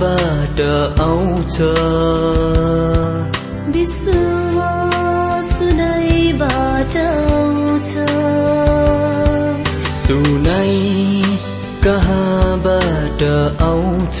कहाँबाट आउँछ। विश्वास सुनाइबाट आउँछ। सुनाइ कहाँबाट आउँछ।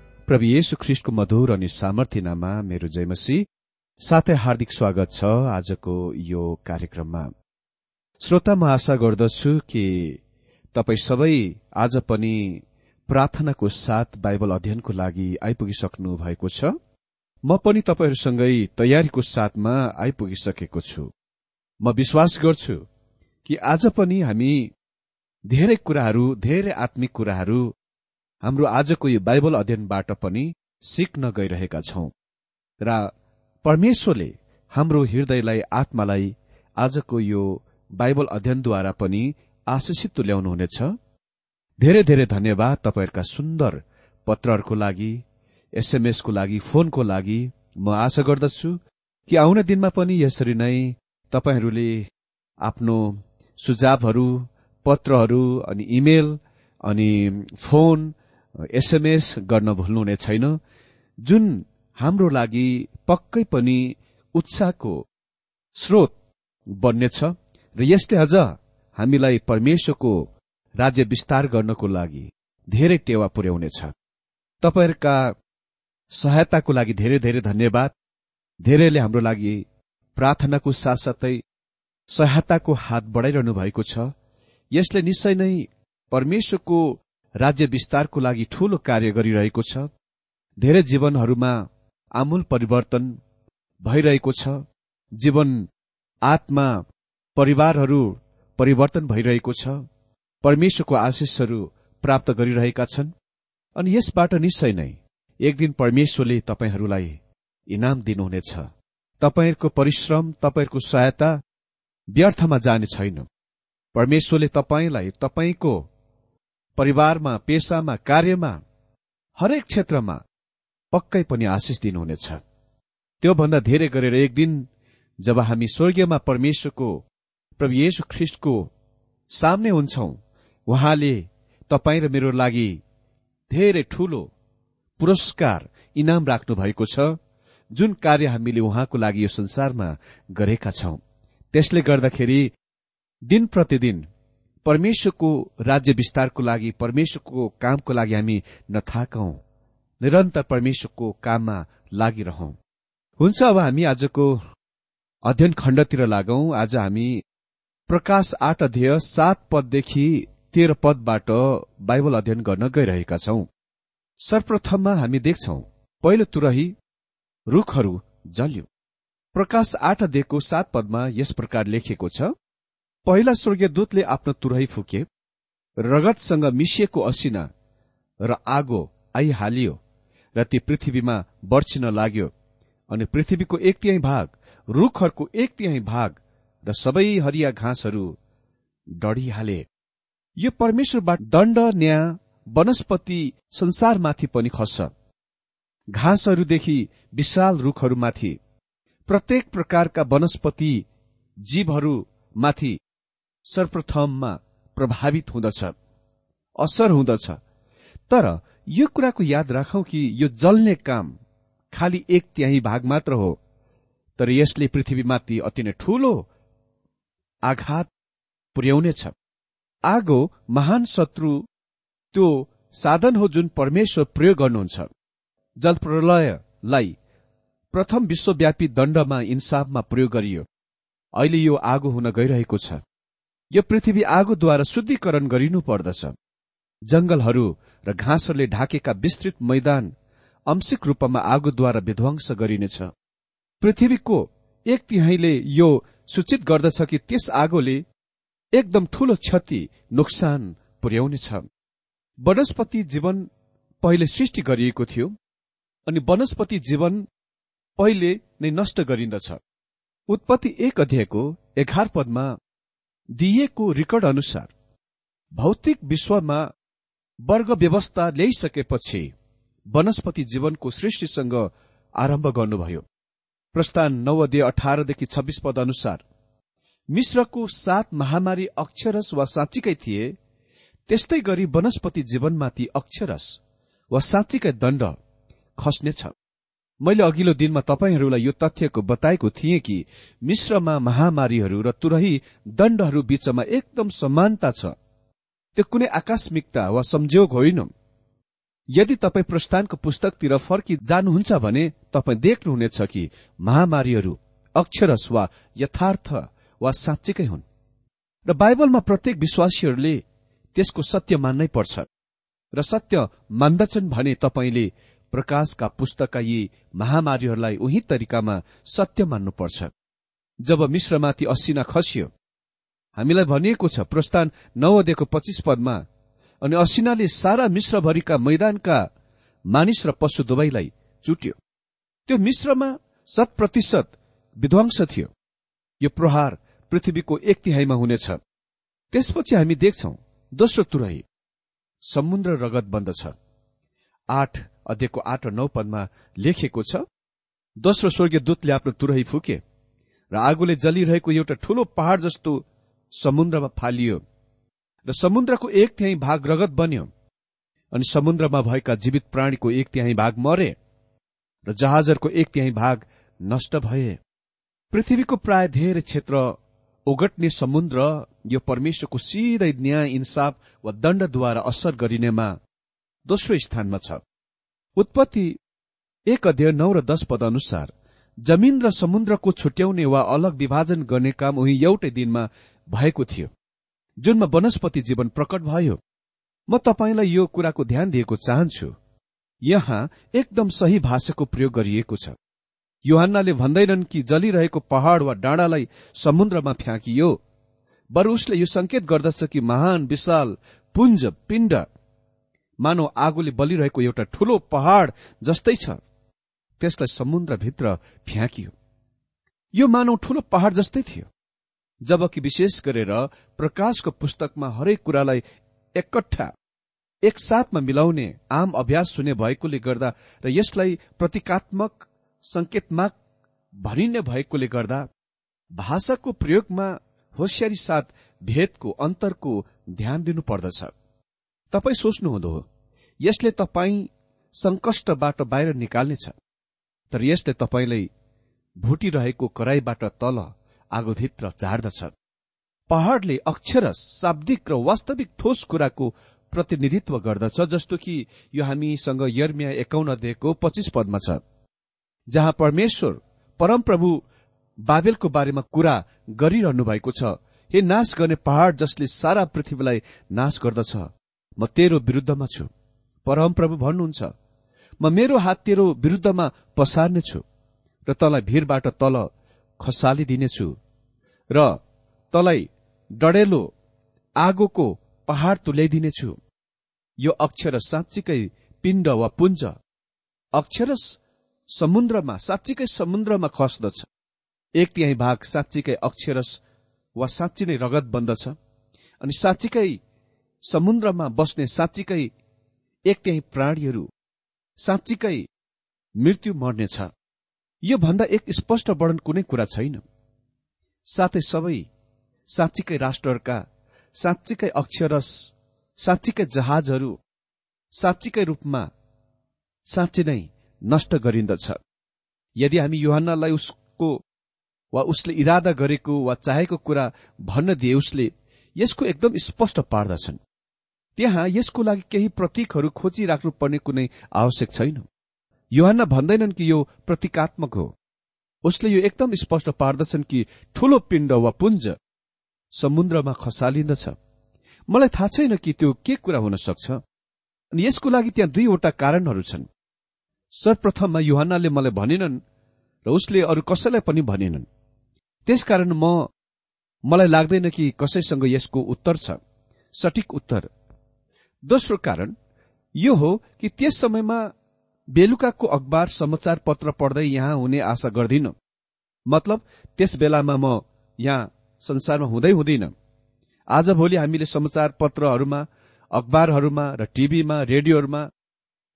प्रभु येशु ख्रिष्टको मधुर अनि सामर्थ्यनामा मेरो जयमसी। साथै हार्दिक स्वागत छ आजको यो कार्यक्रममा। श्रोता म आशा गर्दछु कि तपाई सबै आज पनि प्रार्थनाको साथ बाइबल अध्ययनको लागि आइपुगिसक्नु भएको छ। म पनि तपाईँहरूसँगै तयारीको साथमा आइपुगिसकेको छु। म विश्वास गर्छु कि आज पनि हामी धेरै कुराहरू धेरै आत्मिक कुराहरू हाम्रो आजको यो बाइबल अध्ययनबाट पनि सिक्न गइरहेका छौं। र परमेश्वरले हाम्रो हृदयलाई आत्मालाई आजको यो बाइबल अध्ययनद्वारा पनि आशिषित तुल्याउनुहुनेछ। धेरै धेरै धन्यवाद तपाईँहरूका सुन्दर पत्रहरूको लागि एसएमएसको लागि फोनको लागि। म आशा गर्दछु कि आउने दिनमा पनि यसरी नै तपाईँहरूले आफ्नो सुझावहरू पत्रहरू अनि इमेल अनि फोन एसएमएस गर्न भुल्नुहुने छैन। जुन हाम्रो लागि पक्कै पनि उत्साहको स्रोत बन्नेछ र यसले अझ हामीलाई परमेश्वरको राज्य विस्तार गर्नको लागि धेरै टेवा पुर्याउनेछ। तपाईँहरूका सहायताको लागि धेरै धेरै धन्यवाद। धेरैले हाम्रो लागि प्रार्थनाको साथसाथै सहायताको हात बढाइरहनु भएको छ। यसले निश्चय नै परमेश्वरको राज्य विस्तारको लागि ठूलो कार्य गरिरहेको छ। धेरै जीवनहरूमा आमूल परिवर्तन भइरहेको छ। जीवन आत्मा परिवारहरू परिवर्तन भइरहेको छ। परमेश्वरको आशिषहरू प्राप्त गरिरहेका छन्। अनि यसबाट निश्चय नै एक दिन परमेश्वरले तपाईँहरूलाई इनाम दिनुहुनेछ। तपाईँहरूको परिश्रम तपाईँहरूको सहायता व्यर्थमा जाने छैन। परमेश्वरले तपाईँलाई तपाईँको परिवारमा पेसामा कार्यमा हरेक क्षेत्रमा पक्कै पनि आशिष दिनुहुनेछ। त्योभन्दा धेरै गरेर एक दिन जब हामी स्वर्गीयमा परमेश्वरको प्रभु येशु ख्रिष्टको सामने हुन्छौ उहाँले तपाईँ र मेरो लागि धेरै ठूलो पुरस्कार इनाम राख्नु भएको छ जुन कार्य हामीले उहाँको लागि यो संसारमा गरेका छौं। त्यसले गर्दाखेरि दिन प्रतिदिन परमेश्वरको राज्य विस्तारको लागि परमेश्वरको कामको लागि हामी नथाकौं निरन्तर परमेश्वरको काममा लागिरहौं। हुन्छ अब हामी आजको अध्ययन खण्डतिर लागौं। आज हामी प्रकाश आठ अध्यय सात पददेखि तेह्र पदबाट बाइबल अध्ययन गर्न गइरहेका छौं। सर्वप्रथममा हामी देख्छौ पहिलो तुरही रूखहरू जल्यो। प्रकाश आठ अध्ययको सात पदमा यस प्रकार लेखिएको छ पहिला स्वर्गीय दूतले आफ्नो तुरही फुके रगतसँग मिसिएको असिना र आगो आइहालियो र ती पृथ्वीमा बर्छिन लाग्यो अनि पृथ्वीको एक तिहाई भाग रूखहरूको एक तिहाई भाग र सबै हरिया घाँसहरू डढिहाले। यो परमेश्वरबाट दण्ड न्याय वनस्पति संसारमाथि पनि खस्छ। घाँसहरूदेखि विशाल रूखहरूमाथि प्रत्येक प्रकारका वनस्पति जीवहरूमाथि सर्वप्रथममा प्रभावित हुँदछ असर हुँदछ। तर यो कुराको याद राखौं कि यो जल्ने काम खालि एक त्याही भाग मात्र हो तर यसले पृथ्वीमाथि अति नै ठूलो आघात पुर्याउनेछ। आगो महान शत्रु त्यो साधन हो जुन परमेश्वर प्रयोग गर्नुहुन्छ। जल प्रलयलाई प्रथम विश्वव्यापी दण्डमा इन्साफमा प्रयोग गरियो। अहिले यो आगो हुन गइरहेको छ। यो पृथ्वी आगोद्वारा शुद्धिकरण गरिनु पर्दछ। जंगलहरू र घाँसहरूले ढाकेका विस्तृत मैदान अंशिक रूपमा आगोद्वारा विध्वंस गरिनेछ। पृथ्वीको एक तिहाईले यो सूचित गर्दछ कि त्यस आगोले एकदम ठूलो क्षति नोक्सान पुर्याउनेछ। वनस्पति जीवन पहिले सृष्टि गरिएको थियो अनि वनस्पति जीवन पहिले नै नष्ट गरिन्दछ। उत्पत्ति एक अध्यायको एघार पदमा दिइएको रेकर्ड अनुसार भौतिक विश्वमा वर्ग व्यवस्था ल्याइसकेपछि वनस्पति जीवनको सृष्टिसँग आरम्भ गर्नुभयो। प्रस्थान नौ अठारदेखि छब्बीस पद अनुसार मिश्रको सात महामारी अक्षरस वा साँच्चीकै थिए त्यस्तै गरी वनस्पति जीवनमाथि अक्षरस वा साँच्चीकै दण्ड खस्नेछ। मैले अघिल्लो दिनमा तपाईँहरूलाई यो तथ्यको बताएको थिएँ कि मिश्रमा महामारीहरू र तुरही दण्डहरू बीचमा एकदम समानता छ। त्यो कुनै आकस्मिकता वा संजोग होइन। यदि तपाईँ प्रस्थानको पुस्तकतिर फर्की जानुहुन्छ भने तपाईँ देख्नुहुनेछ कि महामारीहरू अक्षरस वा यथार्थ वा साँच्चीकै हुन्। र बाइबलमा प्रत्येक विश्वासीहरूले त्यसको सत्य मान्नै पर्छ। र सत्य मान्दछन् भने तपाईँले प्रकाशका पुस्तकका यी महामारीहरूलाई उही तरिकामा सत्य मान्नुपर्छ। जब मिश्रमाथि असिना खसियो हामीलाई भनिएको छ प्रस्थान नौ अध्ययको पच्चिस पदमा अनि असिनाले सारा मिश्रभरिका मैदानका मानिस र पशु दुवैलाई चुट्यो। त्यो मिश्रमा शत प्रतिशत विध्वंस थियो। यो प्रहार पृथ्वीको एक तिहाईमा हुनेछ। त्यसपछि हामी देख्छौ दोस्रो तुरही समुद्र रगत बन्दछ। आठ अध्ययको आठ र नौ पदमा लेखेको छ दोस्रो स्वर्गीय दूतले आफ्नो तुरही फुके र आगोले जलिरहेको एउटा ठूलो पहाड़ जस्तो समुद्रमा फालियो र समुद्रको एक तिहाई भाग रगत बन्यो अनि समुद्रमा भएका जीवित प्राणीको एक तिहाई भाग मरे र जहाजहरूको एक तिहाई भाग नष्ट भए। पृथ्वीको प्राय धेरै क्षेत्र ओगट्ने समुद्र यो परमेश्वरको सिधै न्याय इन्साफ वा दण्डद्वारा असर गरिनेमा दोस्रो स्थानमा छ। उत्पत्ति एक अध्यय नौ र दश पद अनुसार जमिन र समुद्रको छुट्याउने वा अलग विभाजन गर्ने काम उही एउटै दिनमा भएको थियो जुनमा वनस्पति जीवन प्रकट भयो। म तपाईँलाई यो कुराको ध्यान दिएको चाहन्छु। यहाँ एकदम सही भाषाको प्रयोग गरिएको छ। युहान्नाले भन्दैनन् कि जलिरहेको पहाड़ वा डाँडालाई समुद्रमा फ्याँकियो। बरु उसले यो संकेत गर्दछ कि महान विशाल पुञ्ज पिण्ड मानव आगोले बलिरहेको एउटा ठूलो पहाड़ जस्तै छ। त्यसलाई समुद्रभित्र फ्याँकियो। यो मानव ठूलो पहाड़ जस्तै थियो। जबकि विशेष गरेर प्रकाशको पुस्तकमा हरेक कुरालाई एकट्ठा एकसाथमा मिलाउने आम अभ्यास हुने भएकोले गर्दा र यसलाई प्रतीकात्मक संकेतमाक भनिने भएकोले गर्दा भाषाको प्रयोगमा होसियारी साथ भेदको अन्तरको ध्यान दिनु पर्दछ तपाईँ सोच्नुहुँदो यसले तपाईँ संकष्टबाट बाहिर निकाल्नेछ तर यसले तपाईँलाई भुटिरहेको कराईबाट तल आगोभित्र झार्दछ। पहाड़ले अक्षरस शाब्दिक र वास्तविक ठोस कुराको प्रतिनिधित्व गर्दछ जस्तो कि यो हामीसँग यर्मिया एकाउन्न अध्यायको पच्चिस पदमा छ जहाँ परमेश्वर परमप्रभु बाबेलको बारेमा कुरा गरिरहनु भएको छ हे नाश गर्ने पहाड़ जसले सारा पृथ्वीलाई नाश गर्दछ म तेरो विरुद्धमा छु। परमप्रभु भन्नुहुन्छ म मेरो हात तेरो विरुद्धमा पसार्नेछु र तँलाई भीरबाट तल खसालिदिनेछु र तँलाई डडेलो आगोको पहाड़ तुल्याइदिनेछु। यो अक्षर साँच्चीकै पिण्ड वा पुञ्ज। अक्षरस समुद्रमा साँच्चीकै समुद्रमा खस्दछ। एक तिहाई भाग साँच्चीकै अक्षरस वा साँच्ची नै रगत बन्दछ अनि साँच्चीकै समुद्रमा बस्ने साँच्चीकै एक तिहाई प्राणीहरू साँच्चीकै मृत्यु मर्नेछ। यो भन्दा एक स्पष्ट वर्णन कुनै कुरा छैन। साथै सबै साँच्चीकै राष्ट्रहरूका साँच्चीकै अक्षरस साँच्चीकै जहाजहरू साँच्चीकै रूपमा साँच्ची नै नष्ट गरिन्दछ। यदि हामी युहान्नालाई उसको वा उसले इरादा गरेको वा चाहेको कुरा भन्न दिए उसले यसको एकदम स्पष्ट पार्दछन्। त्यहाँ यसको लागि केही प्रतीकहरू खोजिराख्नु पर्ने कुनै आवश्यक छैन। युहान्ना भन्दैनन् कि यो प्रतीकात्मक हो। उसले यो एकदम स्पष्ट पार्दछन् कि ठूलो पिण्ड वा पुञ्ज समुद्रमा खसालिन्दछ। मलाई थाहा छैन कि त्यो के कुरा हुन सक्छ। अनि यसको लागि त्यहाँ दुईवटा कारणहरू छन्। सर्वप्रथममा युहानले मलाई भनेनन् र उसले अरू कसैलाई पनि भनेनन्। त्यसकारण म मलाई लाग्दैन कि कसैसँग यसको उत्तर छ। सठिक उत्तर। दोस्रो कारण यो हो कि त्यस समयमा बेलुकाको अखबार समाचार पत्र पढ्दै यहाँ हुने आशा गर्दिन। मतलब त्यस बेलामा म यहाँ संसारमा हुँदै हुँदिन। आजभोलि हामीले समाचार पत्रहरूमा अखबारहरूमा र टिभीमा रेडियोहरूमा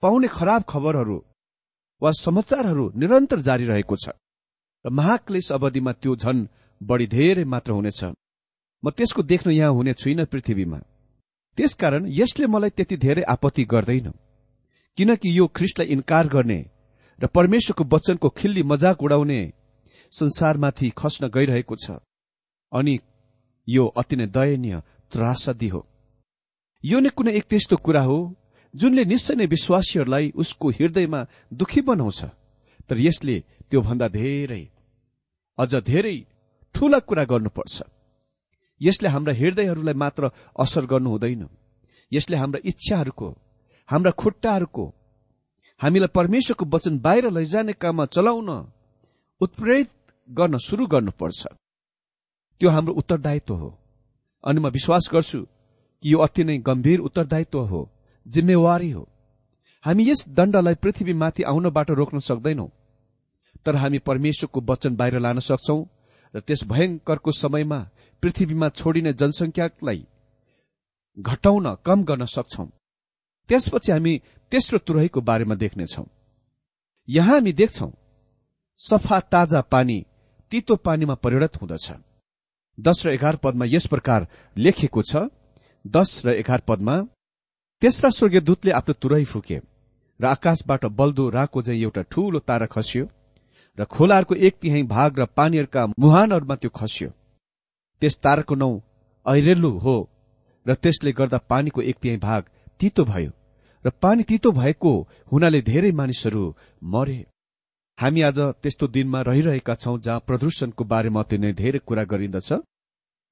पाउने खराब खबरहरू वा समाचारहरू निरन्तर जारी रहेको छ र महाक्लेश अवधिमा त्यो झन बढी धेरै मात्र हुनेछ। म त्यसको देख्न यहाँ हुने छुइन पृथ्वीमा। त्यसकारण यसले मलाई त्यति धेरै आपत्ति गर्दैन। किनकि यो ख्रिस्टलाई इन्कार गर्ने र परमेश्वरको वचनको खिल्ली मजाक उडाउने संसारमाथि खस्न गइरहेको छ। अनि यो अति नै दयनीय त्रासदी हो। यो नै कुनै एक त्यस्तो कुरा हो जुनले निश्चय नै विश्वासीहरूलाई उसको हृदयमा दुखी बनाउँछ तर यसले त्योभन्दा धेरै अझ धेरै ठूला कुरा गर्नुपर्छ। यसले हाम्रा हृदयहरूलाई मात्र असर गर्नु हुँदैन। यसले हाम्रा इच्छाहरूको हाम्रा खुट्टाहरूको हामीलाई परमेश्वरको वचन बाहिर लैजाने काममा चलाउन उत्प्रेरित गर्न शुरू गर्नुपर्छ। त्यो हाम्रो उत्तरदायित्व हो। अनि म विश्वास गर्छु कि यो अति नै गम्भीर उत्तरदायित्व हो जिम्मेवारी हो। हामी यस दण्डलाई पृथ्वीमाथि आउनबाट रोक्न सक्दैनौ तर हामी परमेश्वरको वचन बाहिर लान सक्छौ र त्यस भयंकरको समयमा पृथ्वीमा छोडिने जनसंख्यालाई घटाउन कम गर्न सक्छौ। त्यसपछि हामी तेस्रो तुरहीको बारेमा देख्नेछौ। यहाँ हामी देख्छौ सफा ताजा पानी तितो पानीमा परिणत हुँदछ। दश र एघार पदमा यस प्रकार लेखिएको छ दश र एघार पदमा तेस्रा स्वर्गीय दूतले आफ्नो तुरही फुके र आकाशबाट बल्दो राको एउटा ठूलो तारा खस्यो र खोलाहरूको एक तिहाई भाग र पानीहरूका मुहानहरूमा त्यो खस्यो। त्यस ताराको नौ ऐरेलु हो र त्यसले गर्दा पानीको एक तिहाई भाग तितो भयो र पानी तितो भएको हुनाले धेरै मानिसहरू मरे। हामी आज त्यस्तो दिनमा रहिरहेका छौं जहाँ प्रदूषणको बारेमा अति नै धेरै कुरा गरिन्दछ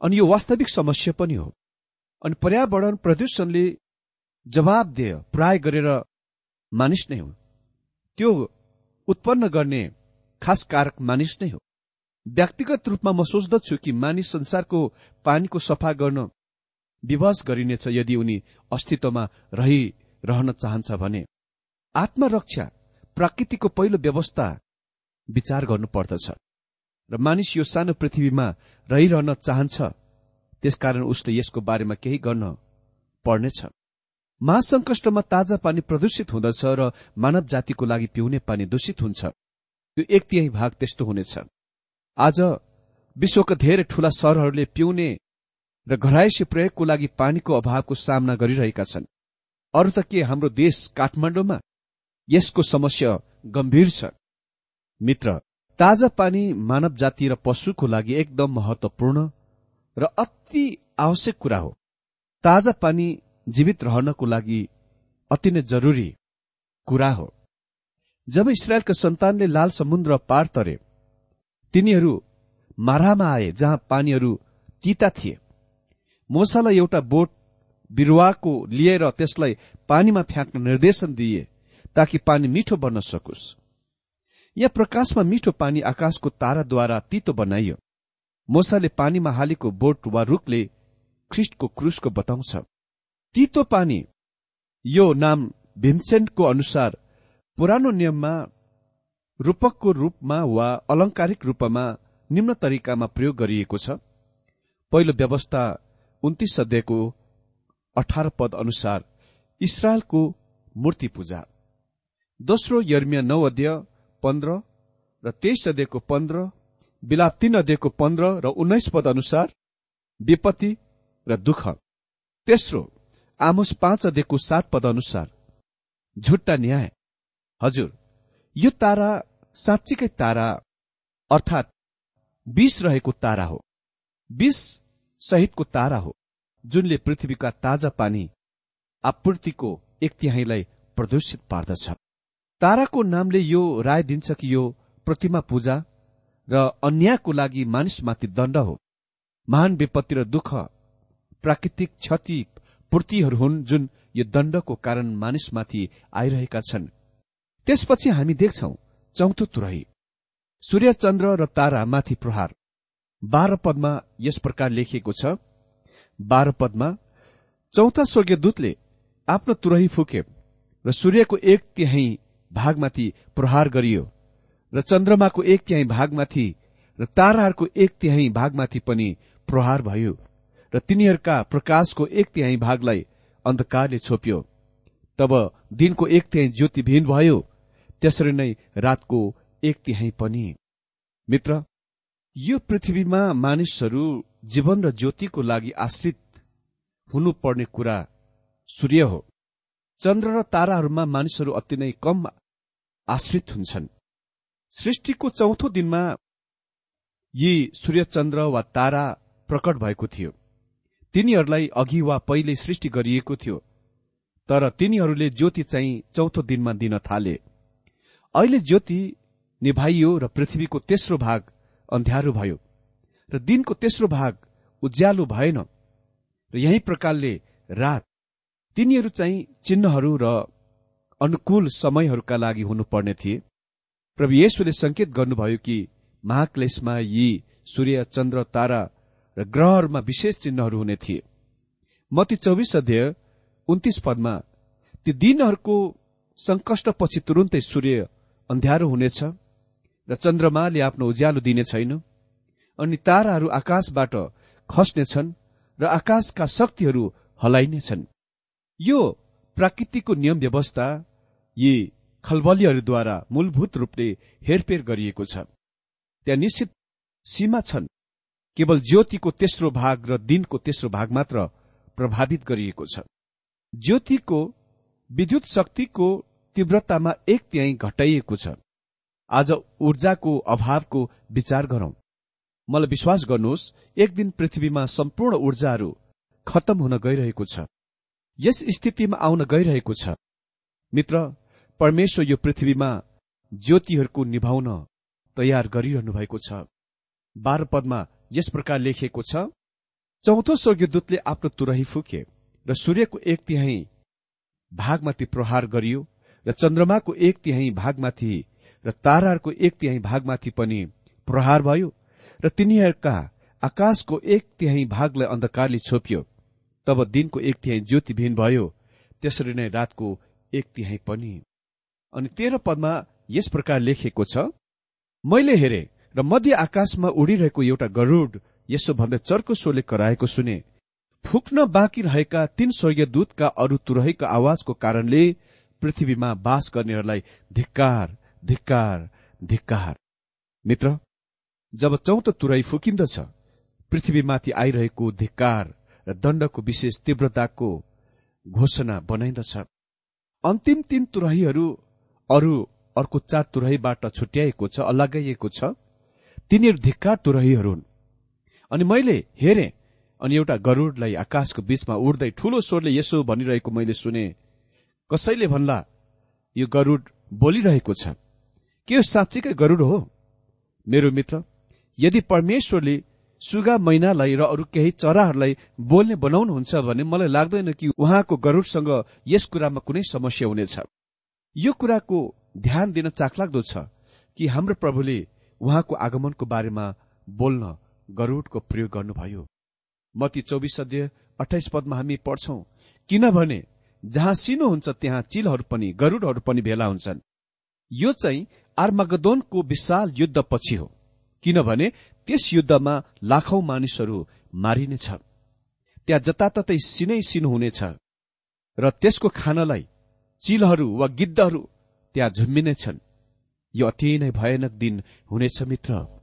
अनि यो वास्तविक समस्या पनि हो। अनि पर्यावरण प्रदूषणले जवाबदेह प्राय गरेर मानिस नै हो त्यो उत्पन्न गर्ने खास कारक मानिस नै हो। व्यक्तिगत रूपमा म सोच्दछु कि मानिस संसारको पानीको सफा गर्न विवश गरिनेछ यदि उनी अस्तित्वमा रहिरहन चाहन्छ भने। आत्मरक्षा प्रकृतिको पहिलो व्यवस्था विचार गर्नुपर्दछ र मानिस यो सानो पृथ्वीमा रहिरहन चाहन्छ त्यसकारण उसले यसको बारेमा केही गर्न पर्नेछ। महासंकष्टमा ताजा पानी प्रदूषित हुँदछ र मानव जातिको लागि पिउने पानी दूषित हुन्छ। त्यो एक तिहाई भाग त्यस्तो हुनेछ। आज विश्वका धेरै ठूला सहरहरूले पिउने र घरायसी प्रयोगको लागि पानीको अभावको सामना गरिरहेका छन्। अरू त के हाम्रो देश काठमाडौँमा? यसको समस्या गम्भीर छ। मित्र ताजा पानी मानव जाति र पशुको लागि एकदम महत्वपूर्ण र अति आवश्यक कुरा हो। ताजा पानी जीवित रहनको लागि अति नै जरुरी कुरा हो। जब इसरायलका सन्तानले लाल समुद्र पार तरे तिनीहरू मारामा आए जहाँ पानीहरू तिता थिए। मोसालाई एउटा बोट बिरुवाको लिएर त्यसलाई पानीमा फ्याँक्न निर्देशन दिए ताकि पानी मिठो बन्न सकोस्। यहाँ प्रकाशमा मिठो पानी आकाशको ताराद्वारा तितो बनाइयो। मोसाले पानीमा हालेको बोट वा रुखले ख्रिस्टको क्रुसको बताउँछ। तितो पानी यो नाम भिन्सेन्टको अनुसार पुरानो नियममा रूपकको रूपमा वा अलंकारिक रूपमा निम्न तरिकामा प्रयोग गरिएको छ। पहिलो व्यवस्था उन्तिस सध्यको अठार पद अनुसार इसरायलको मूर्ति पूजा। दोस्रो यर्मिया नौ अध्यय पन्ध्र र तेइस अध्ययको पन्ध्र बिलाप तीन अध्ययको पन्ध्र र उन्नाइस पद अनुसार विपत्ति र दुःख। तेस्रो आमोस पाँच अध्ययको सात पद अनुसार झुट्टा न्याय। हजुर यो तारा साँच्चीकै तारा अर्थात् विष रहेको तारा हो। विष सहितको तारा हो जुनले पृथ्वीका ताजा पानी आपूर्तिको एक तिहाईलाई प्रदूषित पार्दछ। ताराको नामले यो राय दिन्छ कि यो प्रतिमा पूजा र अन्यायको लागि मानिसमाथि दण्ड हो। महान विपत्ति र दुःख प्राकृतिक क्षति पूर्तिहरू हुन् जुन यो दण्डको कारण मानिसमाथि आइरहेका छन्। त्यसपछि हामी देख्छौ चौथो तुरही। सूर्य चन्द्र र तारा माथि प्रहार। बाह्र पदमा यस प्रकार लेखिएको छ। बाह्र पदमा चौथा स्वर्गीय दूतले आफ्नो तुरही फुके र सूर्यको एक तिहाई भागमाथि प्रहार गरियो र चन्द्रमाको एक तिहाई भागमाथि र ताराहरूको एक तिहाई भागमाथि पनि प्रहार भयो र तिनीहरूका प्रकाशको एक तिहाई भागलाई अन्धकारले छोप्यो। तब दिनको एक तिहाई ज्योतिविहीन भयो त्यसरी नै रातको एक तिहाई पनि। मित्र यो पृथ्वीमा मानिसहरू जीवन र ज्योतिको लागि आश्रित हुनुपर्ने कुरा सूर्य हो। चन्द्र र ताराहरूमा मानिसहरू अति नै कम आश्रित हुन्छन्। सृष्टिको चौथो दिनमा यी सूर्य चन्द्र वा तारा प्रकट भएको थियो। तिनीहरूलाई अघि वा पहिले सृष्टि गरिएको थियो। तर तिनीहरूले ज्योति चाहिँ चौथो दिनमा दिन थाले। अहिले ज्योति निभाइयो र पृथ्वीको तेस्रो भाग अन्ध्यारो भयो र दिनको तेस्रो भाग उज्यालो भएन र यही प्रकारले रात तिनीहरू चाहिँ चिन्हहरू र अनुकूल समयहरूका लागि हुनुपर्ने थिए। प्रभु येशुले संकेत गर्नुभयो कि महाक्लेशमा यी सूर्य चन्द्र तारा र ग्रहहरूमा विशेष चिन्हहरू हुने थिए। मती चौबिस अध्यय उन्तिस पदमा ती दिनहरूको संकष्टपछि तुरुन्तै सूर्य अन्ध्यारो हुनेछ र चन्द्रमाले आफ्नो उज्यालो दिने छैन अनि ताराहरू आकाशबाट खस्नेछन् र आकाशका शक्तिहरू हलाइनेछन्। यो प्राकृतिकको नियम व्यवस्था यी खलबलीहरूद्वारा मूलभूत रूपले हेरफेर गरिएको छ। त्यहाँ निश्चित सीमा छन्। केवल ज्योतिको तेस्रो भाग र दिनको तेस्रो भाग मात्र प्रभावित गरिएको छ। ज्योतिको विद्युत शक्तिको तीव्रतामा एक त्याई घटाइएको छ। आज ऊर्जाको अभावको विचार गरौं। मलाई विश्वास गर्नुहोस् एक दिन पृथ्वीमा सम्पूर्ण ऊर्जाहरू खत्तम हुन गइरहेको छ। यस स्थितिमा आउन गइरहेको छ। मित्र परमेश्वर यो पृथ्वीमा ज्योतिहरूको निभाउन तयार गरिरहनु भएको छ। बाह्र पदमा यस प्रकार लेखिएको छ चौथो स्वर्गीयदूतले आफ्नो तुरही फुके र सूर्यको एक तिहाई भागमाथि प्रहार गरियो र चन्द्रमाको एक तिहाई भागमाथि र ताराहरूको एक तिहाई भागमाथि पनि प्रहार भयो र तिनीहरूका आकाशको एक तिहाई भागलाई अन्धकारले छोपियो। तब दिनको एक तिहाई ज्योतिविहीन भयो त्यसरी नै रातको एक तिहाई पनि। अनि तेह्र पदमा यस प्रकार लेखिएको छ मैले हेरे र मध्य आकाशमा उडिरहेको एउटा गरूड यसो भन्दै चर्को स्वरले कराएको सुने फुक्न बाँकी रहेका तीन स्वर्गीय दूतका अरू तुरहीको आवाजको कारणले पृथ्वीमा बास गर्नेहरूलाई धिक्कार धिक्कार धिक्कार। मित्र जब चौथो तुरै फुकिन्दछ पृथ्वीमाथि आइरहेको धिक्कार र दण्डको विशेष तीव्रताको घोषणा बनाइदछ अन्तिम तीन तुरहीहरू अरू अर्को चार तुरहीबाट छुट्याएको छ अलगाइएको छ। तिनीहरू धिक्कार तुरहीहरू हुन्। अनि मैले हेरे अनि एउटा गरूडलाई आकाशको बीचमा उड्दै ठूलो स्वरले यसो भनिरहेको मैले सुने। कसैले भन्ला यो गरूड बोलिरहेको छ। के यो साँच्चीकै गरूड हो? मेरो मित्र यदि परमेश्वरले सुगा मैनालाई र अरू केही चराहरूलाई बोल्ने बनाउनुहुन्छ भने मलाई लाग्दैन कि उहाँको गरूडसँग यस कुरामा कुनै समस्या हुनेछ। यो कुराको ध्यान दिन चाखलाग्दो छ कि हाम्रो प्रभुले उहाँको आगमनको बारेमा बोल्न गरूडको प्रयोग गर्नुभयो। मती चौबिस अध्यय अठाइस पदमा हामी पढ्छौं किनभने जहाँ सिनो हुन्छ त्यहाँ चिलहरू पनि गरूडहरू पनि भेला हुन्छन्। यो चाहिँ आर्मागदोनको विशाल युद्ध पछि हो किनभने त्यस युद्धमा लाखौं मानिसहरू मारिनेछ। त्यहाँ जताततै सिनै सिन हुनेछ र त्यसको खानलाई चिलहरू वा गिद्धहरू त्यहाँ झुम्मिनेछन्। यो अति नै भयानक दिन हुनेछ मित्र।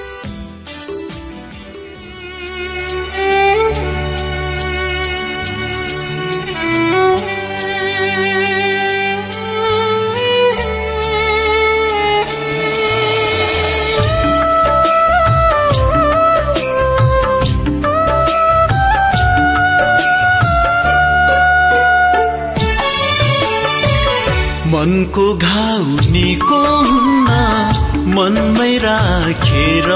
मनको घाउ निको हुन्न मनमै राखेर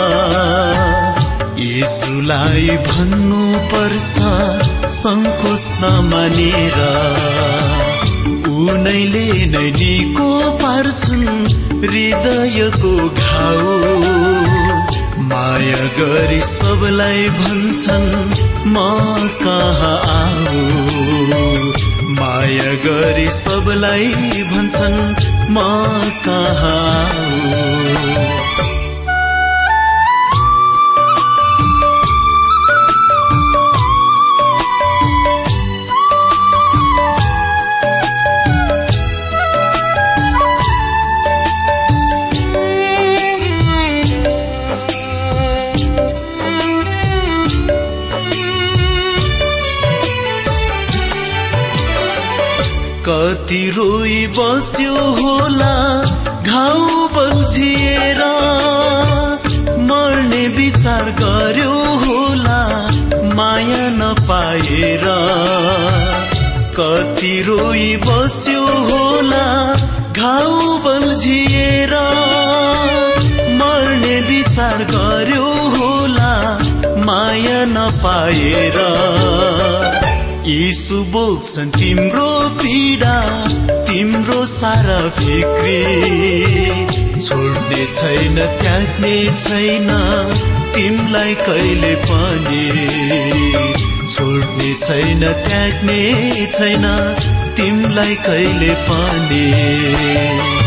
यसुलाई भन्नु पर्छ सङ्कोच नमानेर। उनैले नै निको पार्छन् हृदयको घाउ। माया गरी सबलाई भन्छन् म कहाँ आऊ? माया गरी सबलाई भन्छन् म कहाँ कति रोई बस्यो होला घाउ बल्झिएर मर्ने विचार गर्यो होला माया नपाएर। कति रोई बस्यो होला घाउ बल्झिएर मर्ने विचार गर्यो होला माया नपाएर। यीशु बोल्छन् तिम्रो पीडा तिम्रो सारा फिक्री। छोड्ने छैन त्याग्ने छैन तिमलाई कहिले पनि। छोड्ने छैन त्याग्ने छैन तिमलाई कहिले पनि।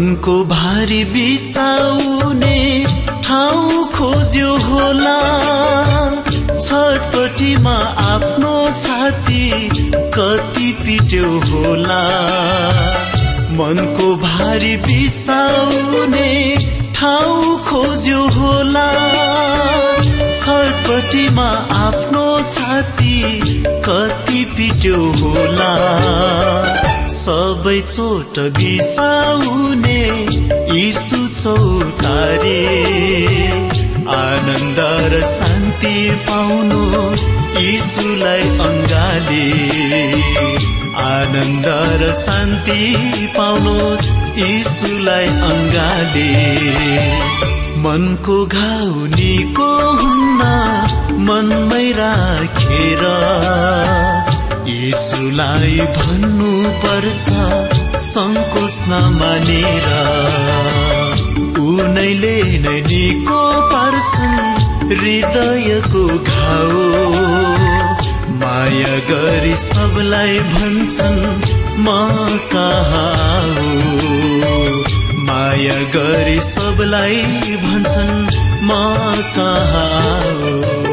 मनको भारी बिसाउने ठाउँ खोज्यो होला। छटपटीमा आफ्नो छाती कति पिट्यो होला। मनको भारी बिसाउने ठाउँ खोज्यो होला। छटपटीमा आफ्नो छाती कति पिट्यो होला। सबै चोट बिसाउने यीशु चौतारे। आनन्द र शान्ति पाउनुहोस् यीशुलाई अङ्गाले आनन्द र शान्ति पाउनुहोस् यीशुलाई अङ्गाले मनको घाउ निको हुन्न मनमै राखेर यीशुलाई भन्नु पर्छ सङ्कोच नमानेर। उनैले नै निको पार्छन् हृदयको घाउ। माया गरी सबलाई भन्छन् म कहाँ माया गरी सबलाई भन्छन् म कहाँ